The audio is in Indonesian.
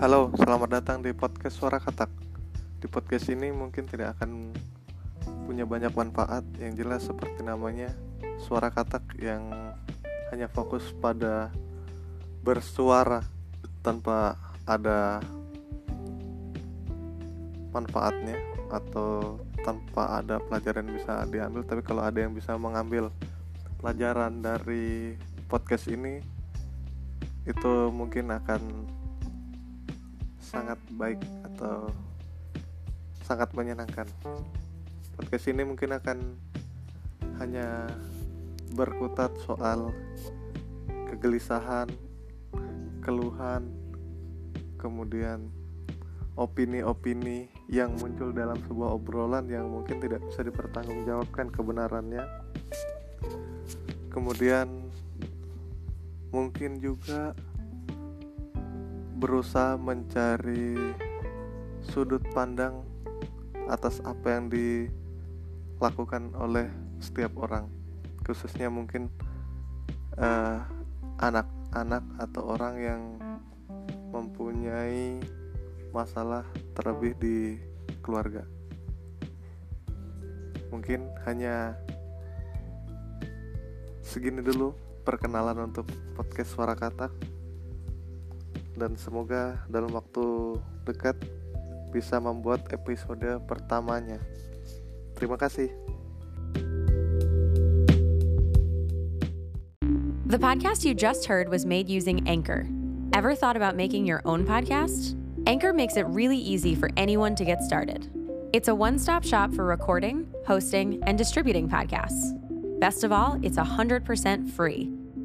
Halo, selamat datang di podcast Suara Katak. Di podcast ini mungkin tidak akan punya banyak manfaat yang jelas seperti namanya suara katak yang hanya fokus pada bersuara tanpa ada manfaatnya atau tanpa ada pelajaran yang bisa diambil tapi kalau ada yang bisa mengambil pelajaran dari podcast ini itu mungkin akan sangat baik atau sangat menyenangkan. Podcast ini mungkin akan hanya berkutat soal kegelisahan, keluhan, kemudian opini-opini yang muncul dalam sebuah obrolan yang mungkin tidak bisa dipertanggungjawabkan kebenarannya. Kemudian mungkin juga berusaha mencari sudut pandang atas apa yang dilakukan oleh setiap orang. Khususnya mungkin anak-anak uh, atau orang yang mempunyai masalah terlebih di keluarga. Mungkin hanya segini dulu perkenalan untuk podcast suara katak dan semoga dalam waktu dekat bisa membuat episode pertamanya. Terima kasih. The podcast you just heard was made using Anchor. Ever thought about making your own podcast? Anchor makes it really easy for anyone to get started. It's a one stop shop for recording, hosting, and distributing podcasts. Best of all, it's 100% free.